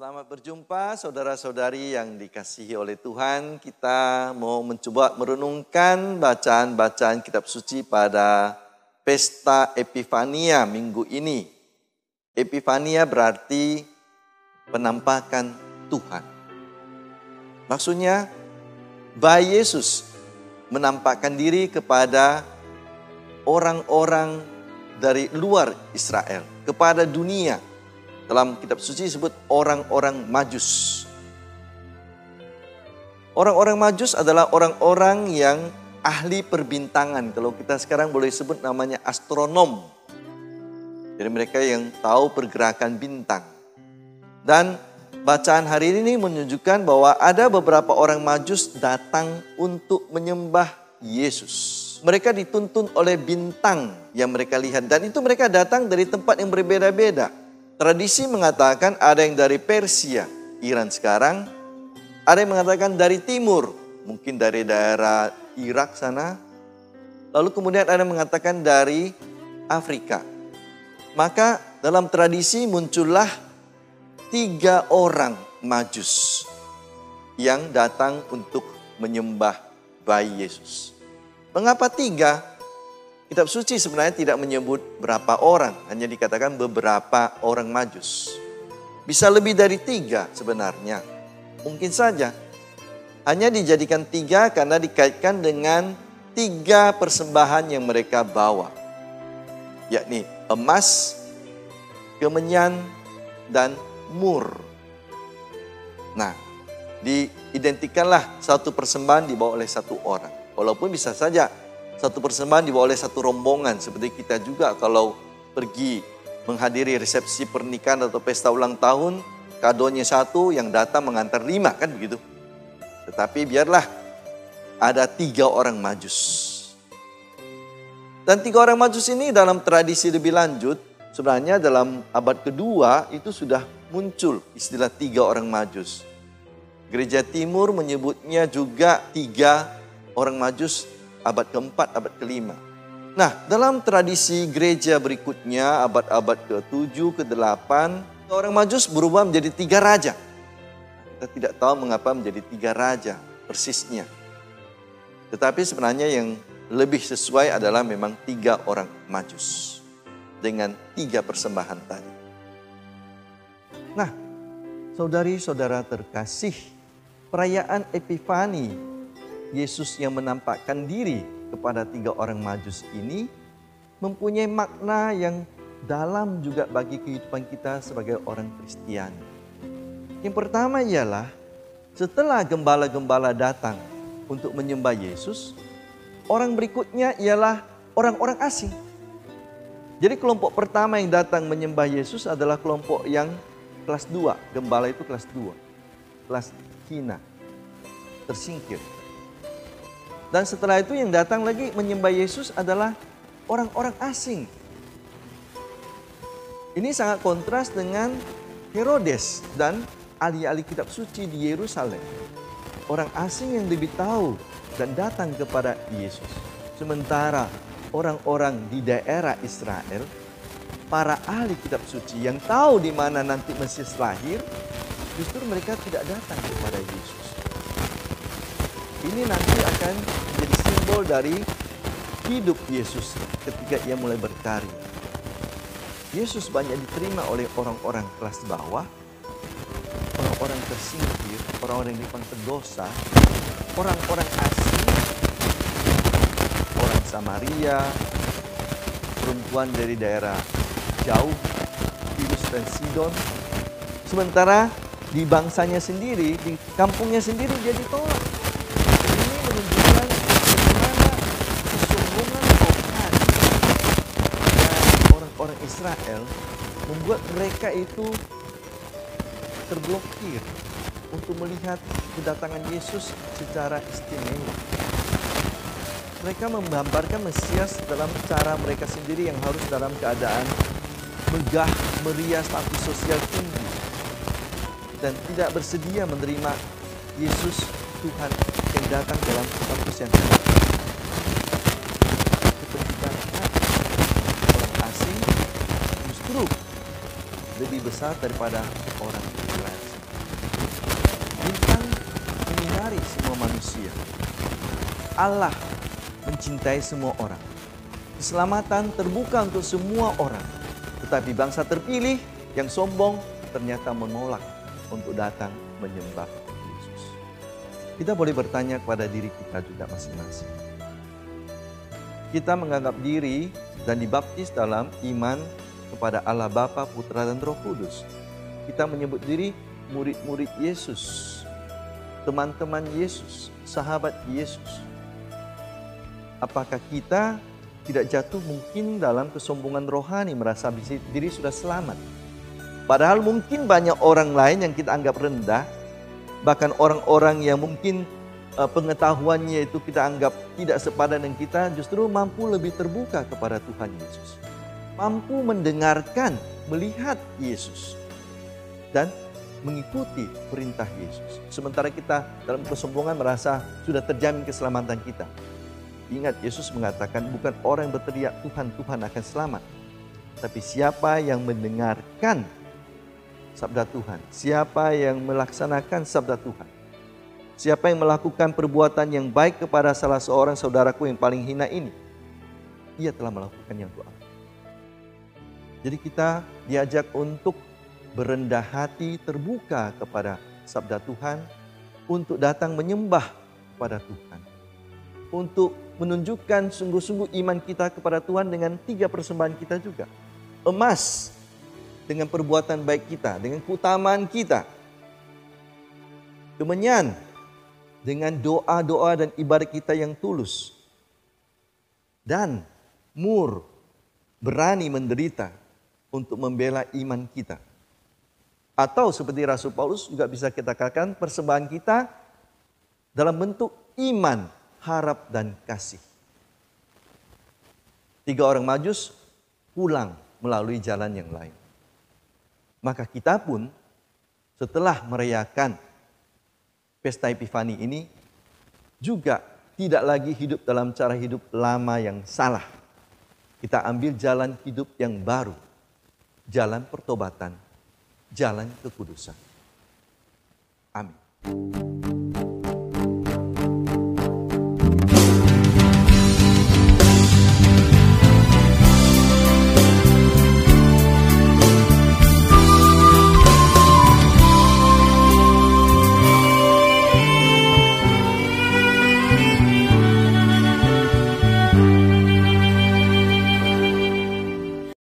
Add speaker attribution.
Speaker 1: Selamat berjumpa saudara-saudari yang dikasihi oleh Tuhan. Kita mau mencoba merenungkan bacaan-bacaan kitab suci pada pesta Epifania minggu ini. Epifania berarti penampakan Tuhan. Maksudnya bayi Yesus menampakkan diri kepada orang-orang dari luar Israel, kepada dunia dalam kitab suci disebut orang-orang majus. Orang-orang majus adalah orang-orang yang ahli perbintangan. Kalau kita sekarang boleh sebut namanya astronom. Jadi mereka yang tahu pergerakan bintang. Dan bacaan hari ini menunjukkan bahwa ada beberapa orang majus datang untuk menyembah Yesus. Mereka dituntun oleh bintang yang mereka lihat. Dan itu mereka datang dari tempat yang berbeda-beda. Tradisi mengatakan ada yang dari Persia, Iran sekarang, ada yang mengatakan dari timur, mungkin dari daerah Irak sana. Lalu kemudian ada yang mengatakan dari Afrika. Maka dalam tradisi muncullah tiga orang majus yang datang untuk menyembah bayi Yesus. Mengapa tiga? Kitab suci sebenarnya tidak menyebut berapa orang, hanya dikatakan beberapa orang majus. Bisa lebih dari tiga sebenarnya. Mungkin saja. Hanya dijadikan tiga karena dikaitkan dengan tiga persembahan yang mereka bawa. Yakni emas, kemenyan, dan mur. Nah, diidentikanlah satu persembahan dibawa oleh satu orang. Walaupun bisa saja satu persembahan dibawa oleh satu rombongan. Seperti kita juga kalau pergi menghadiri resepsi pernikahan atau pesta ulang tahun kadonya satu yang datang mengantar lima kan begitu? Tetapi biarlah ada tiga orang majus. Dan tiga orang majus ini dalam tradisi lebih lanjut sebenarnya dalam abad kedua itu sudah muncul istilah tiga orang majus. Gereja timur menyebutnya juga tiga orang majus abad keempat, abad kelima. Nah, dalam tradisi gereja berikutnya, abad-abad ke-7, ke-8, orang majus berubah menjadi tiga raja. Kita tidak tahu mengapa menjadi tiga raja persisnya. Tetapi sebenarnya yang lebih sesuai adalah memang tiga orang majus. Dengan tiga persembahan tadi. Nah, saudari-saudara terkasih, perayaan Epifani Yesus yang menampakkan diri kepada tiga orang majus ini mempunyai makna yang dalam juga bagi kehidupan kita sebagai orang Kristiani. Yang pertama ialah setelah gembala-gembala datang untuk menyembah Yesus, orang berikutnya ialah orang-orang asing. Jadi kelompok pertama yang datang menyembah Yesus adalah kelompok yang kelas 2. Gembala itu kelas 2. Kelas hina. Tersingkir. Dan setelah itu yang datang lagi menyembah Yesus adalah orang-orang asing. Ini sangat kontras dengan Herodes dan ahli-ahli kitab suci di Yerusalem. Orang asing yang lebih tahu dan datang kepada Yesus. Sementara orang-orang di daerah Israel, para ahli kitab suci yang tahu di mana nanti Mesias lahir, justru mereka tidak datang kepada Yesus. Ini nanti akan menjadi simbol dari hidup Yesus ketika ia mulai berkarya. Yesus banyak diterima oleh orang-orang kelas bawah, orang-orang tersingkir, orang-orang yang dipanggil dosa, orang-orang asing, orang Samaria, perempuan dari daerah jauh, Tirus dan Sidon. Sementara di bangsanya sendiri, di kampungnya sendiri dia ditolak. Israel membuat mereka itu terblokir untuk melihat kedatangan Yesus secara istimewa. Mereka menggambarkan Mesias dalam cara mereka sendiri yang harus dalam keadaan megah, meriah, status sosial tinggi. Dan tidak bersedia menerima Yesus Tuhan yang datang dalam status yang tinggi. lebih besar daripada orang lain. Bintang menyinari semua manusia. Allah mencintai semua orang. Keselamatan terbuka untuk semua orang. Tetapi bangsa terpilih yang sombong ternyata menolak untuk datang menyembah Yesus. Kita boleh bertanya kepada diri kita juga masing-masing. Kita menganggap diri dan dibaptis dalam iman kepada Allah Bapa, Putra dan Roh Kudus. Kita menyebut diri murid-murid Yesus, teman-teman Yesus, sahabat Yesus. Apakah kita tidak jatuh mungkin dalam kesombongan rohani merasa diri sudah selamat? Padahal mungkin banyak orang lain yang kita anggap rendah, bahkan orang-orang yang mungkin uh, pengetahuannya itu kita anggap tidak sepadan dengan kita, justru mampu lebih terbuka kepada Tuhan Yesus. Mampu mendengarkan, melihat Yesus. Dan mengikuti perintah Yesus. Sementara kita dalam kesombongan merasa sudah terjamin keselamatan kita. Ingat Yesus mengatakan bukan orang yang berteriak Tuhan, Tuhan akan selamat. Tapi siapa yang mendengarkan sabda Tuhan. Siapa yang melaksanakan sabda Tuhan. Siapa yang melakukan perbuatan yang baik kepada salah seorang saudaraku yang paling hina ini. Ia telah melakukan yang doa. Jadi kita diajak untuk berendah hati, terbuka kepada sabda Tuhan, untuk datang menyembah kepada Tuhan. Untuk menunjukkan sungguh-sungguh iman kita kepada Tuhan dengan tiga persembahan kita juga. Emas dengan perbuatan baik kita, dengan keutamaan kita. Kemenyan dengan doa-doa dan ibadah kita yang tulus. Dan mur berani menderita untuk membela iman kita. Atau seperti Rasul Paulus juga bisa kita katakan persembahan kita dalam bentuk iman, harap dan kasih. Tiga orang majus pulang melalui jalan yang lain. Maka kita pun setelah merayakan pesta Epifani ini juga tidak lagi hidup dalam cara hidup lama yang salah. Kita ambil jalan hidup yang baru, jalan pertobatan jalan kekudusan. Amin.